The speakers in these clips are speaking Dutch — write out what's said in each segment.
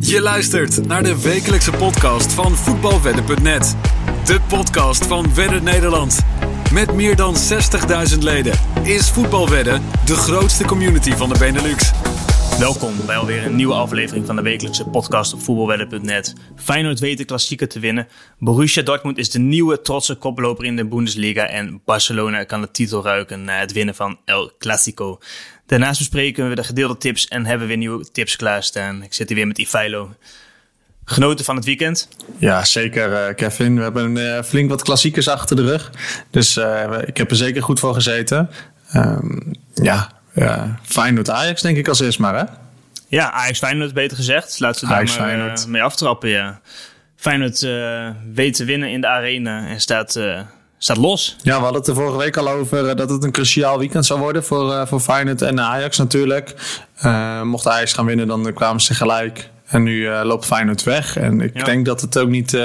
Je luistert naar de wekelijkse podcast van voetbalwedden.net. De podcast van Wedden Nederland. Met meer dan 60.000 leden is Voetbalwedden de grootste community van de Benelux. Welkom bij alweer een nieuwe aflevering van de wekelijkse podcast op voetbalwedden.net. Feyenoord weet de klassieker te winnen. Borussia Dortmund is de nieuwe trotse koploper in de Bundesliga. En Barcelona kan de titel ruiken na het winnen van El Clasico. Daarnaast bespreken we de gedeelde tips en hebben we weer nieuwe tips klaarstaan. Ik zit hier weer met Ivailo. Genoten van het weekend? Ja, zeker uh, Kevin. We hebben uh, flink wat klassiekers achter de rug. Dus uh, ik heb er zeker goed voor gezeten. Um, ja, ja, Feyenoord Ajax denk ik als eerst maar hè? Ja, Ajax Feyenoord beter gezegd. Laten we daar maar uh, mee aftrappen, ja. Feyenoord uh, weet te winnen in de arena en staat, uh, staat los. Ja, we hadden het er vorige week al over dat het een cruciaal weekend zou worden voor, voor Feyenoord en Ajax natuurlijk. mocht Ajax gaan winnen, dan kwamen ze gelijk. En nu loopt Feyenoord weg. En ik ja. denk dat het ook niet,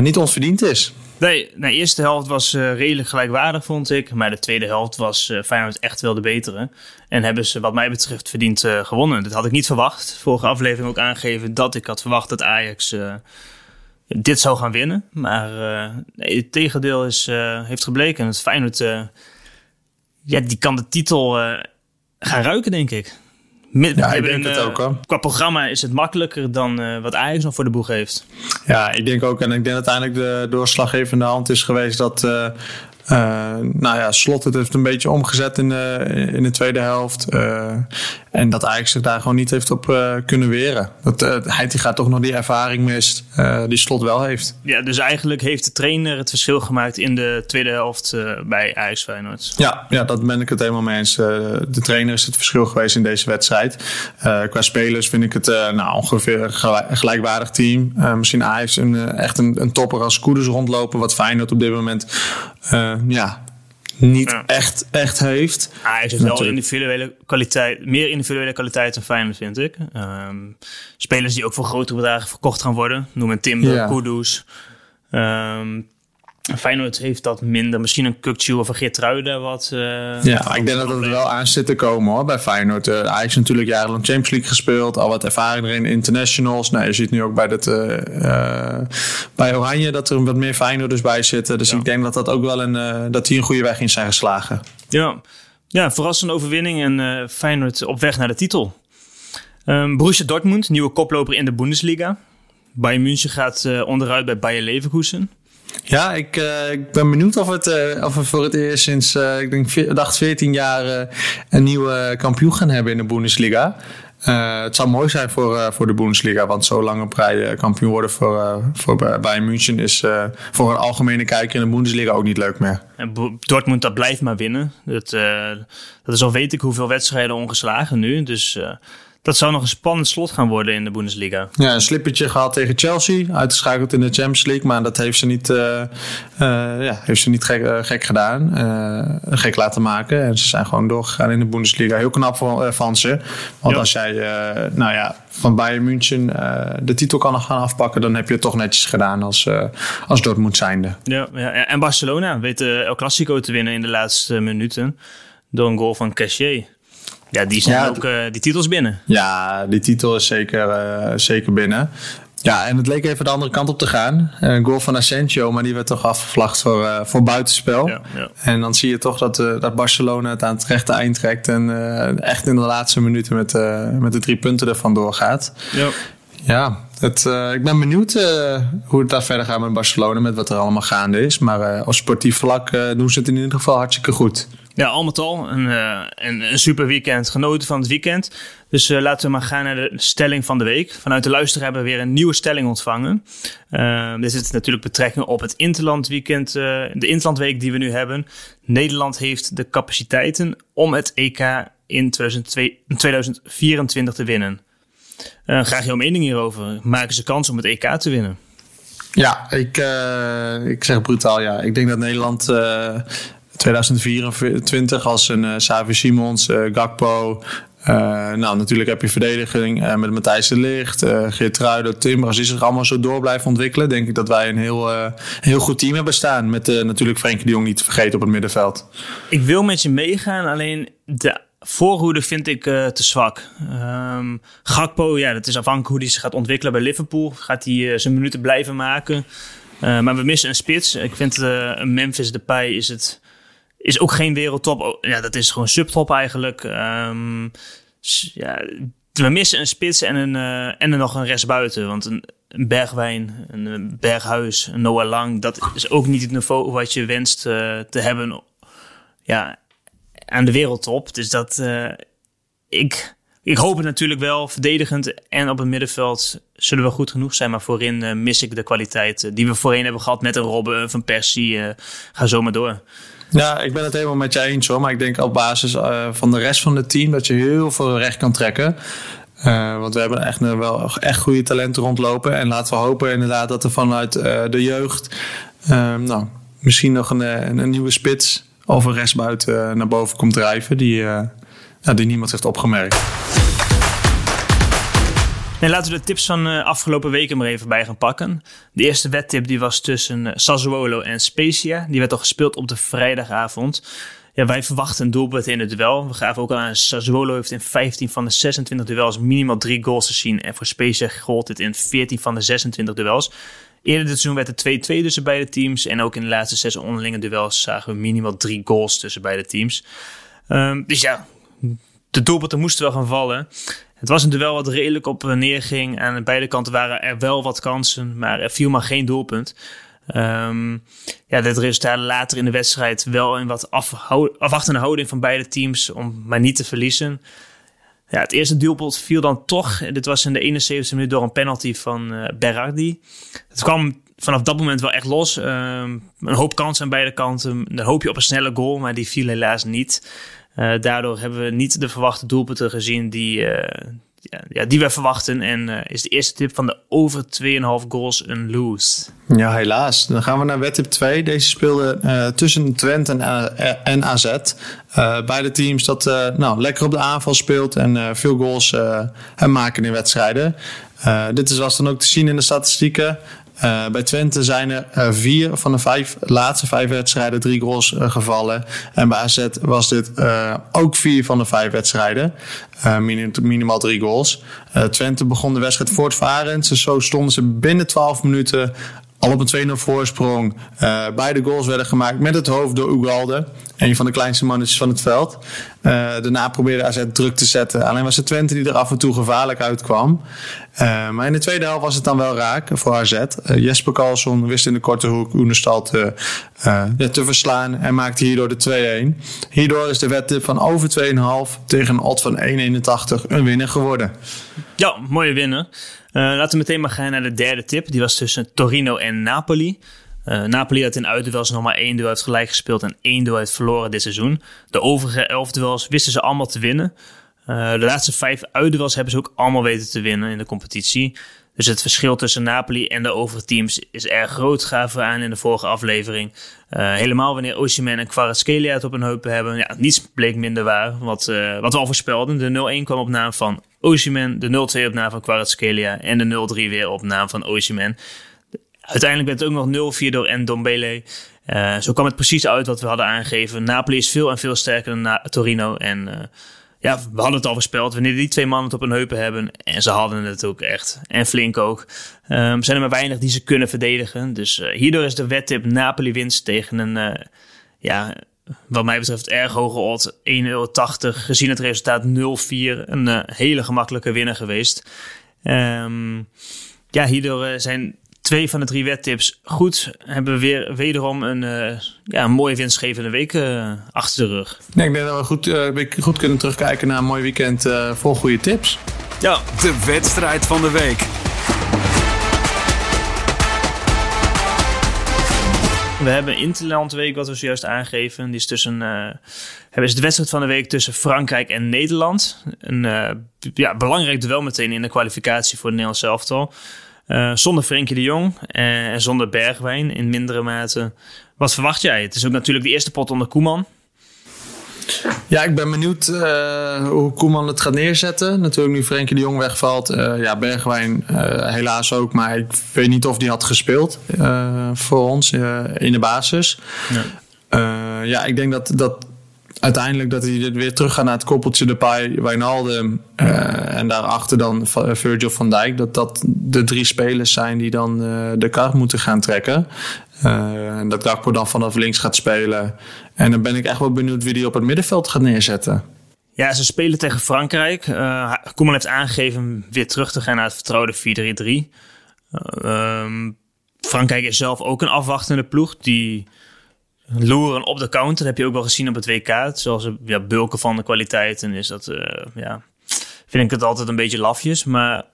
niet onverdiend is. Nee, de eerste helft was uh, redelijk gelijkwaardig, vond ik. Maar de tweede helft was uh, Feyenoord echt wel de betere. En hebben ze, wat mij betreft, verdiend uh, gewonnen. Dat had ik niet verwacht. Vorige aflevering ook aangegeven dat ik had verwacht dat Ajax dit zou gaan winnen. Maar nee, het tegendeel is, heeft gebleken. Het Feyenoord, ja, die kan de titel gaan ruiken, denk ik. Met, ja, ik denk een, het ook hoor. Qua programma is het makkelijker dan uh, wat Ajax nog voor de boeg heeft. Ja, ik denk ook. En ik denk uiteindelijk de doorslaggevende hand is geweest dat uh, uh, nou ja, Slot het heeft een beetje omgezet in de, in de tweede helft. Uh, en dat Ajax zich daar gewoon niet heeft op uh, kunnen weren. Dat hij die gaat toch nog die ervaring mist die Slot wel heeft. Ja, dus eigenlijk heeft de trainer het verschil gemaakt in de tweede helft bij Ajax Feyenoord. Ja, ja, dat ben ik het helemaal mee eens. de trainer is het verschil geweest in deze wedstrijd. qua spelers vind ik het nou, ongeveer een gelijkwaardig team. misschien Ajax een, echt een, een topper als Koeders rondlopen. Wat Feyenoord op dit moment ja, niet ja. echt, echt heeft. Ajax heeft wel individuele kwaliteit, meer individuele kwaliteit dan Feyenoord, vind ik. Um, spelers die ook voor grote bedragen verkocht gaan worden. Noem een Timber, ja. Kudus. Um, Feyenoord heeft dat minder. Misschien een Kukcu of een Geertruiden wat... Uh, ja, ik denk dat het er wel aan zit te komen hoor, bij Feyenoord. Uh, Ajax natuurlijk jarenlang Champions League gespeeld. Al wat ervaring erin, internationals. Nou, je ziet nu ook bij, dat, uh, bij Oranje dat er wat meer Feyenoorders bij zitten. Dus ja. ik denk dat dat ook wel een, dat die een goede weg in zijn geslagen. Ja, ja verrassende overwinning en Feyenoord op weg naar de titel. Um, Borussia Dortmund, nieuwe koploper in de Bundesliga. Bayern München gaat onderuit bij Bayer Leverkusen. Ja, ik, uh, ik ben benieuwd of, het, uh, of we voor het eerst sinds, uh, ik denk, dacht 14 jaar een nieuwe kampioen gaan hebben in de Bundesliga. het zou mooi zijn voor, voor de Bundesliga, want zo lang op rij kampioen worden voor, voor Bayern München is voor een algemene kijker in de Bundesliga ook niet leuk meer. En Dortmund dat blijft maar winnen. Dat, dat is al weet ik hoeveel wedstrijden ongeslagen nu. Dus dat zou nog een spannend slot gaan worden in de Bundesliga. Ja, een slippertje gehad tegen Chelsea. Uitgeschakeld in de Champions League. Maar dat heeft ze niet, uh, uh, ja, heeft ze niet gek, uh, gek gedaan. gek laten maken. En ze zijn gewoon doorgegaan in de Bundesliga. Heel knap van, van ze. Want als jij nou ja, van Bayern München de titel kan gaan afpakken... dan heb je het toch netjes gedaan als, als Dortmund zijnde. Ja, ja, en Barcelona weet El Clasico te winnen in de laatste minuten. Door een goal van Cassier. Ja, die zijn ja, ook uh, die titels binnen. Ja, die titel is zeker, uh, zeker binnen. Ja, en het leek even de andere kant op te gaan. Een goal van Asensio, maar die werd toch afgevlacht voor, uh, voor buitenspel. Ja, ja. En dan zie je toch dat, dat Barcelona het aan het rechte eind trekt. En echt in de laatste minuten met, met de drie punten ervan doorgaat. Ja, ja het, ik ben benieuwd hoe het daar verder gaat met Barcelona. Met wat er allemaal gaande is. Maar op sportief vlak doen ze het in ieder geval hartstikke goed. Ja, al met al een, uh, een, een, super weekend. Genoten van het weekend. Dus uh, laten we maar gaan naar de stelling van de week. Vanuit de luisteraar hebben we weer een nieuwe stelling ontvangen. Uh, dit is natuurlijk betrekking op het Interland weekend, de Interlandweek die we nu hebben. Nederland heeft de capaciteiten om het EK in 2024 te winnen. graag jouw mening hierover. Maken ze kans om het EK te winnen? Ja, ik, ik zeg brutaal ja. Ik denk dat Nederland 2024 als een uh, Savi Simons, uh, Gakpo. Uh, nou, natuurlijk heb je verdediging met Matthijs de Ligt, uh, Geert Tim. Als die zich allemaal zo door blijven ontwikkelen, denk ik dat wij een heel, heel goed team hebben staan. Met natuurlijk Frenkie de Jong niet te vergeten op het middenveld. Ik wil met je meegaan, alleen de voorhoede vind ik te zwak. Um, Gakpo, ja, dat is afhankelijk hoe hij zich gaat ontwikkelen bij Liverpool. Gaat hij zijn minuten blijven maken? maar we missen een spits. Ik vind Memphis Depay is het is ook geen wereldtop. Oh, ja, dat is gewoon subtop eigenlijk. Um, ja, we missen een spits en, een, uh, en er nog een rest buiten. Want een, Bergwijn, een Berghuis, een Noah Lang... dat is ook niet het niveau wat je wenst uh, te hebben ja, aan de wereldtop. Dus dat... Ik, ik hoop het natuurlijk wel. Verdedigend en op het middenveld zullen we goed genoeg zijn. Maar voorin mis ik de kwaliteit die we voorheen hebben gehad... met een Robben, Van Persie. ga zo maar door. Ja, ik ben het helemaal met je eens hoor. Maar ik denk op basis van de rest van het team dat je heel veel recht kan trekken. Want we hebben echt wel echt goede talenten rondlopen. En laten we hopen inderdaad dat er vanuit de jeugd nou, misschien nog een, een, nieuwe spits of een restbuiten naar boven komt drijven. Die, die niemand heeft opgemerkt. Laten we de tips van uh, afgelopen weken maar even bij gaan pakken. De eerste wedtip die was tussen uh, Sassuolo en Spezia. Die werd al gespeeld op de vrijdagavond. Ja, wij verwachten een doelpunt in het duel. We gaven ook al aan, Sassuolo heeft in 15 van de 26 duels minimaal drie goals gezien. En voor Spezia gold het in 14 van de 26 duels. Eerder dit seizoen werd het 2-2 tussen beide teams. En ook in de laatste zes onderlinge duels zagen we minimaal drie goals tussen beide teams. Um, dus ja, de doelpunten moesten wel gaan vallen. Het was een duel wat redelijk op neerging. Aan beide kanten waren er wel wat kansen, maar er viel maar geen doelpunt. Um, ja, dit resultaat later in de wedstrijd wel in wat afwachtende houding van beide teams om maar niet te verliezen. Ja, het eerste doelpunt viel dan toch. Dit was in de 71e minuut door een penalty van uh, Berardi. Het kwam vanaf dat moment wel echt los. Um, een hoop kansen aan beide kanten. Dan hoop je op een snelle goal, maar die viel helaas niet. Uh, daardoor hebben we niet de verwachte doelpunten gezien die, uh, ja, die we verwachten. En uh, is de eerste tip van de over 2,5 goals een lose. Ja, helaas. Dan gaan we naar wedtip 2. Deze speelde tussen Twente en, en AZ. beide teams dat nou, lekker op de aanval speelt en veel goals maken in wedstrijden. dit is dan ook te zien in de statistieken. Uh, bij Twente zijn er uh, vier van de vijf, laatste vijf wedstrijden drie goals uh, gevallen. En bij AZ was dit ook vier van de vijf wedstrijden. Minim, minimaal drie goals. Twente begon de wedstrijd voortvarend. Zo stonden ze binnen 12 minuten al op een 2-0 voorsprong. Beide goals werden gemaakt met het hoofd door Ugalde. Een van de kleinste mannetjes van het veld. Uh, daarna probeerde AZ druk te zetten. Alleen was het Twente die er af en toe gevaarlijk uitkwam. Uh, maar in de tweede helft was het dan wel raak voor AZ. Jesper Karlsson wist in de korte hoek Oenestal te, te verslaan. En maakte hierdoor de 2-1. Hierdoor is de wedtip van over 2,5 tegen een odd van 1,81 een winnaar geworden. Ja, mooie winnaar. Laten we meteen maar gaan naar de derde tip. Die was tussen Torino en Napoli. Uh, Napoli had in uitduels nog maar één duel uit gelijk gespeeld en één duel uit verloren dit seizoen. De overige elf duels wisten ze allemaal te winnen. Uh, de laatste vijf uitduels hebben ze ook allemaal weten te winnen in de competitie. Dus het verschil tussen Napoli en de overige teams is erg groot, gaven we aan in de vorige aflevering. Uh, helemaal wanneer Osimhen en Kvaratskhelia het op een heupen hebben. Ja, niets bleek minder waar, wat, uh, wat we al voorspelden. De 0-1 kwam op naam van Osimhen, de 0-2 op naam van Kvaratskhelia en de 0-3 weer op naam van Osimhen. Uiteindelijk werd het ook nog 0-4 door Ndombele. Uh, zo kwam het precies uit wat we hadden aangegeven. Napoli is veel en veel sterker dan Torino en ja, we hadden het al voorspeld. Wanneer die twee mannen het op hun heupen hebben. En ze hadden het ook echt. En flink ook. Um, zijn er maar weinig die ze kunnen verdedigen. Dus uh, hierdoor is de wedtip Napoli winst tegen een, ja, wat mij betreft erg hoge odd. 1,80 euro. Gezien het resultaat 0-4. Een hele gemakkelijke winnaar geweest. Um, ja, hierdoor zijn twee van de drie wedtips goed. Hebben we weer wederom een, uh, ja, een mooie winstgevende week uh, achter de rug. Nee, ik denk dat we goed, uh, goed kunnen terugkijken naar een mooi weekend vol goede tips. Ja, de wedstrijd van de week. We hebben Interland Week, wat we zojuist aangeven. Die is tussen. Uh, is de wedstrijd van de week tussen Frankrijk en Nederland. Een uh, ja, belangrijk duel meteen in de kwalificatie voor het Nederlands elftal. Uh, zonder Frenkie de Jong en zonder Bergwijn in mindere mate. Wat verwacht jij? Het is ook natuurlijk de eerste pot onder Koeman. Ja, ik ben benieuwd uh, hoe Koeman het gaat neerzetten. Natuurlijk nu Frenkie de Jong wegvalt. Uh, ja, Bergwijn helaas ook. Maar ik weet niet of die had gespeeld voor ons in de basis. Ja, ja ik denk dat, dat uiteindelijk dat hij weer terug gaat naar het koppeltje de Pai, Wijnaldum uh, en daarachter dan Virgil van Dijk. Dat dat de drie spelers zijn die dan uh, de kar moeten gaan trekken. Uh, en dat Gakpo dan vanaf links gaat spelen. En dan ben ik echt wel benieuwd wie die op het middenveld gaat neerzetten. Ja, ze spelen tegen Frankrijk. Koeman heeft aangegeven weer terug te gaan naar het vertrouwde 4-3-3. Uh, Frankrijk is zelf ook een afwachtende ploeg. Die loeren op de counter. Dat heb je ook wel gezien op het WK. Zoals ja, bulken van de kwaliteiten is dat, uh, ja, vind ik het altijd een beetje lafjes. Maar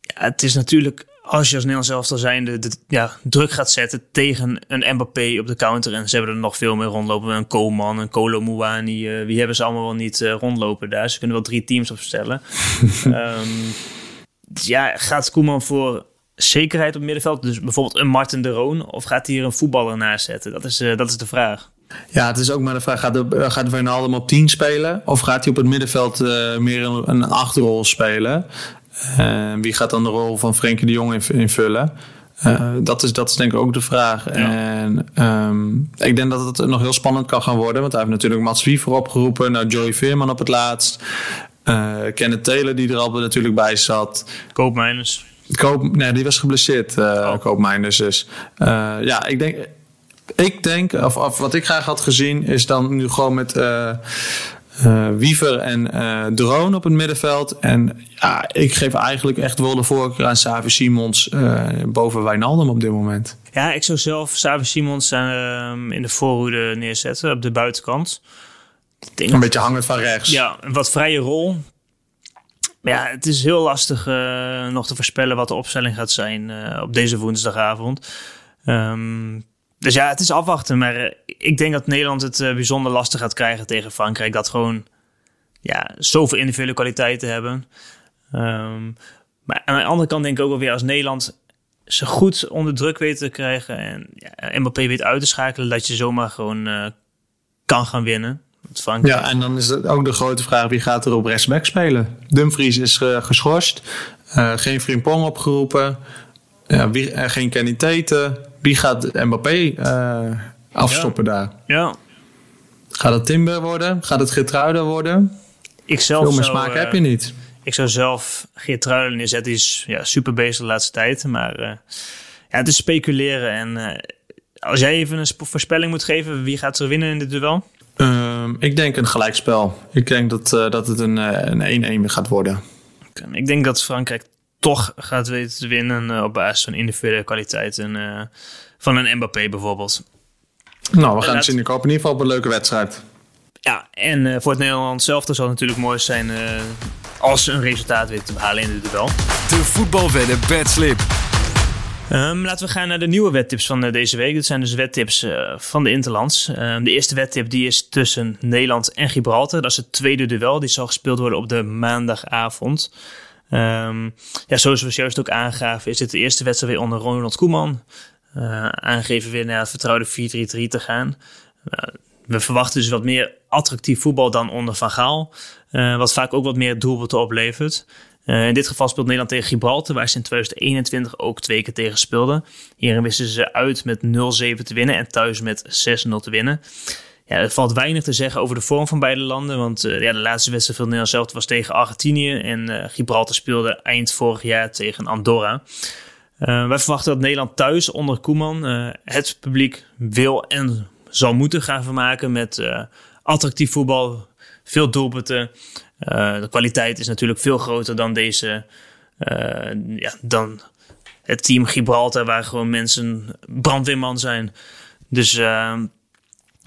ja, het is natuurlijk, als je als Nederlands zelf zijn, de, de, ja, druk gaat zetten tegen een Mbappé op de counter. En ze hebben er nog veel meer rondlopen. Een Koolman, een Kolo Muani. Uh, wie hebben ze allemaal wel niet uh, rondlopen daar? Ze kunnen wel drie teams opstellen. um, ja, gaat Koeman voor zekerheid op middenveld? Dus bijvoorbeeld een Martin de Roon? Of gaat hij hier een voetballer naast zetten? Dat is, uh, dat is de vraag. Ja, het is ook maar de vraag: gaat, de, gaat Wijnaldum op 10 spelen? Of gaat hij op het middenveld uh, meer een, een achterrol spelen? Uh, wie gaat dan de rol van Frenkie de Jong invullen? Uh, dat, is, dat is denk ik ook de vraag. Ja. En um, ik denk dat het nog heel spannend kan gaan worden. Want hij heeft natuurlijk Mats Wiever opgeroepen. Nou, Joey Veerman op het laatst. Uh, Kenneth Taylor die er al natuurlijk bij zat. Koopmijners. Koop, nee, die was geblesseerd, uh, oh. Koopmijners dus. Uh, ja, ik denk, ik denk of, of, wat ik graag had gezien, is dan nu gewoon met uh, Wiever en Drone op het middenveld. En ja, ik geef eigenlijk echt wel de voorkeur aan Savi Simons boven Wijnaldum op dit moment. Ja, ik zou zelf Savi Simons in de voorhoede neerzetten op de buitenkant. Een beetje hangend van rechts. Ja, een wat vrije rol. Maar ja, het is heel lastig uh, nog te voorspellen wat de opstelling gaat zijn uh, op deze woensdagavond. Um, dus ja, het is afwachten. Maar uh, ik denk dat Nederland het bijzonder lastig gaat krijgen tegen Frankrijk. Dat gewoon ja, zoveel individuele kwaliteiten hebben. Um, maar aan de andere kant denk ik ook wel weer als Nederland ze goed onder druk weet te krijgen en ja, weet uit te schakelen, dat je zomaar gewoon kan gaan winnen. Ja, en dan is het ook de grote vraag: wie gaat er op rechtsback spelen? Dumfries is uh, geschorst, uh, geen Frimpong opgeroepen, uh, wie, geen Kenny Teten. Wie gaat Mbappé afstoppen ja. daar? Ja. Gaat het Timber worden? Gaat het Geertruiden worden? Ik zelf Veel meer smaak heb je niet. Ik zou zelf Geertruiden neerzetten. Die is ja, super bezig de laatste tijd. Maar ja, het is speculeren. En als jij even een voorspelling moet geven, wie gaat er winnen in dit duel? Um, ik denk een gelijkspel. Ik denk dat, uh, dat het een 1-1 gaat worden. Okay, ik denk dat Frankrijk toch gaat weten te winnen uh, op basis van individuele kwaliteiten uh, van een Mbappé bijvoorbeeld. Nou, we gaan het zien. Ik hoop in ieder geval op een leuke wedstrijd. Ja, en voor het Nederland zelf zal het natuurlijk mooi zijn als ze een resultaat weten te behalen in dit duel. De voetbalwedden bedslip. Um, laten we gaan naar de nieuwe wettips van uh, deze week. Dit zijn dus wettips uh, van de Interlands. Um, de eerste wettip die is tussen Nederland en Gibraltar. Dat is het tweede duel. Die zal gespeeld worden op de maandagavond. Um, ja, zoals we juist ook aangaven, is dit de eerste wedstrijd weer onder Ronald Koeman. Uh, aangegeven weer naar het vertrouwde 4-3-3 te gaan. we verwachten dus wat meer attractief voetbal dan onder Van Gaal. wat vaak ook wat meer doelpunten oplevert. Uh, in dit geval speelt Nederland tegen Gibraltar, waar ze in 2021 ook twee keer tegen speelden. Hierin wisten ze uit met 0-7 te winnen en thuis met 6-0 te winnen. Ja, er valt weinig te zeggen over de vorm van beide landen. Want uh, ja, de laatste wedstrijd van Nederland zelf was tegen Argentinië. En uh, Gibraltar speelde eind vorig jaar tegen Andorra. Wij verwachten dat Nederland thuis onder Koeman het publiek wil en zal moeten gaan vermaken met attractief voetbal, veel doelpunten. Uh, de kwaliteit is natuurlijk veel groter dan deze. Uh, ja, dan het team Gibraltar, waar gewoon mensen brandweerman zijn. Dus uh,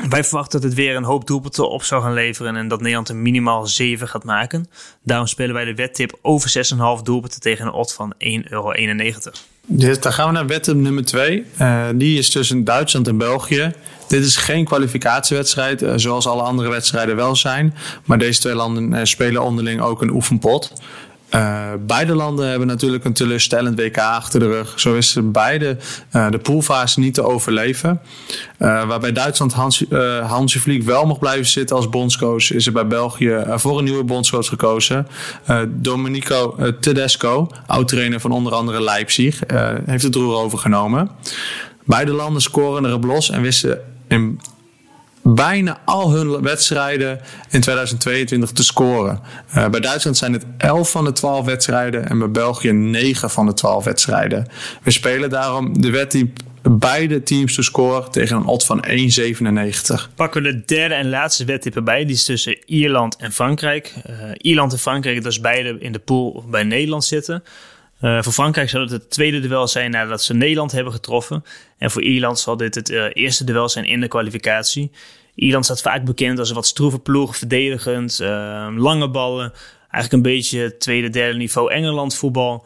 wij verwachten dat het weer een hoop doelpunten op zou gaan leveren. En dat Nederland er minimaal 7 gaat maken. Daarom spelen wij de wedtip over 6,5 doelpunten tegen een odd van 1,91 euro. Dus dan gaan we naar wedtip nummer 2. Uh, die is tussen Duitsland en België. Dit is geen kwalificatiewedstrijd, uh, zoals alle andere wedstrijden wel zijn. Maar deze twee landen uh, spelen onderling ook een oefenpot. Uh, beide landen hebben natuurlijk een teleurstellend WK achter de rug. Zo is beide de poolfase niet te overleven. Waarbij Duitsland Hans, Hansi Vliek wel mag blijven zitten als bondscoach, is er bij België voor een nieuwe bondscoach gekozen. Domenico Tedesco, oud-trainer van onder andere Leipzig, heeft het roer overgenomen. Beide landen scoren erop los en wisten in bijna al hun wedstrijden in 2022 te scoren. Uh, bij Duitsland zijn het 11 van de 12 wedstrijden en bij België 9 van de 12 wedstrijden. We spelen daarom de wet beide teams te scoren tegen een odd van 1,97. Pakken we de derde en laatste wedtip erbij. Die is tussen Ierland en Frankrijk. Uh, Ierland en Frankrijk, dat is beide in de pool bij Nederland zitten. Uh, voor Frankrijk zal het het tweede duel zijn nadat ze Nederland hebben getroffen. En voor Ierland zal dit het uh, eerste duel zijn in de kwalificatie. Ierland staat vaak bekend als een wat stroeve ploeg, verdedigend, uh, lange ballen. Eigenlijk een beetje tweede, derde niveau Engeland voetbal.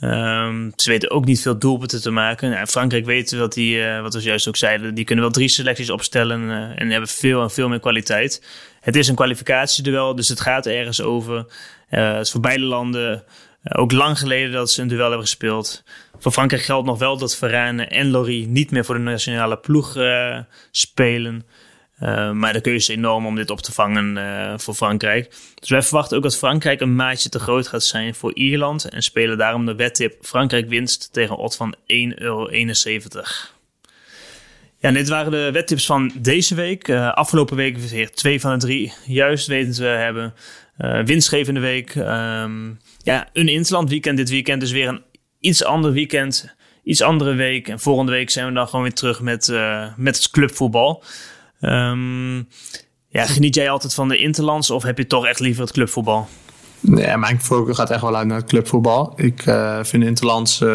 Um, ze weten ook niet veel doelpunten te maken. Nou, Frankrijk weten wat die, uh, wat we juist ook zeiden, die kunnen wel drie selecties opstellen en hebben veel en veel meer kwaliteit. Het is een kwalificatieduel, dus het gaat ergens over. Uh, het is voor beide landen ook lang geleden dat ze een duel hebben gespeeld. Voor Frankrijk geldt nog wel dat Varane en Lorry niet meer voor de nationale ploeg spelen. Uh, maar de keuze is enorm om dit op te vangen voor Frankrijk. Dus wij verwachten ook dat Frankrijk een maatje te groot gaat zijn voor Ierland. En spelen daarom de wedtip Frankrijk winst tegen odd van 1,71 euro. Ja, dit waren de wedtips van deze week. Afgelopen week weer twee van de drie juist weten te hebben. winstgevende week. Um, ja, een interland weekend dit weekend. Dus weer een iets ander weekend. Iets andere week. En volgende week zijn we dan gewoon weer terug met, met het clubvoetbal. Um, ja, geniet jij altijd van de interlands of heb je toch echt liever het clubvoetbal? Nee, mijn focus gaat echt wel uit naar het clubvoetbal. Ik uh, vind Interlands, uh,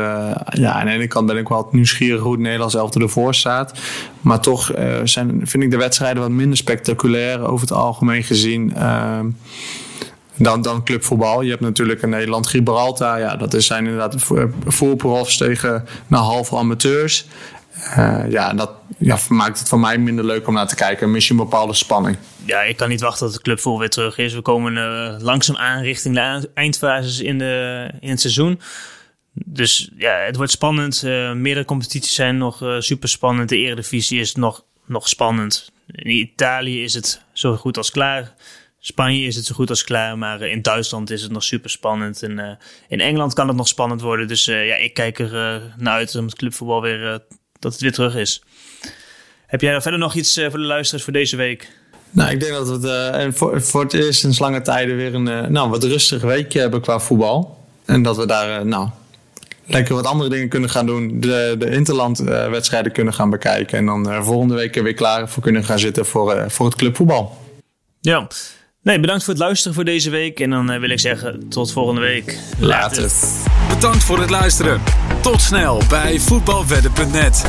ja, aan de ene kant ben ik wel nieuwsgierig hoe het Nederlands elftal ervoor staat. Maar toch zijn, vind ik de wedstrijden wat minder spectaculair over het algemeen gezien. Dan, dan clubvoetbal. Je hebt natuurlijk in Nederland Gibraltar. Ja, dat zijn inderdaad voerprofs tegen nou, halve amateurs. Uh, ja, dat ja, maakt het voor mij minder leuk om naar te kijken. Mis je een bepaalde spanning. Ja, ik kan niet wachten tot de club weer terug is. We komen uh, langzaam aan richting de eindfases in, de, in het seizoen. Dus ja, het wordt spannend. Uh, meerdere competities zijn nog super spannend. De Eredivisie is nog, nog spannend. In Italië is het zo goed als klaar. Spanje is het zo goed als klaar, maar in Duitsland is het nog super spannend. En in Engeland kan het nog spannend worden. Dus ja, ik kijk er naar uit om het clubvoetbal weer dat het weer terug is. Heb jij verder nog iets eh, voor de luisteraars voor deze week? Nou, ik denk dat we het, uh, voor, voor het eerst sinds lange tijden weer een nou, wat rustig weekje hebben qua voetbal. En dat we daar nou, lekker wat andere dingen kunnen gaan doen. De, de interlandwedstrijden kunnen gaan bekijken. En dan volgende week weer klaar voor kunnen gaan zitten voor, voor het clubvoetbal. Ja, Nee, bedankt voor het luisteren voor deze week. En dan wil ik zeggen, tot volgende week. Later. Bedankt voor het luisteren. Tot snel bij voetbalwedden.net.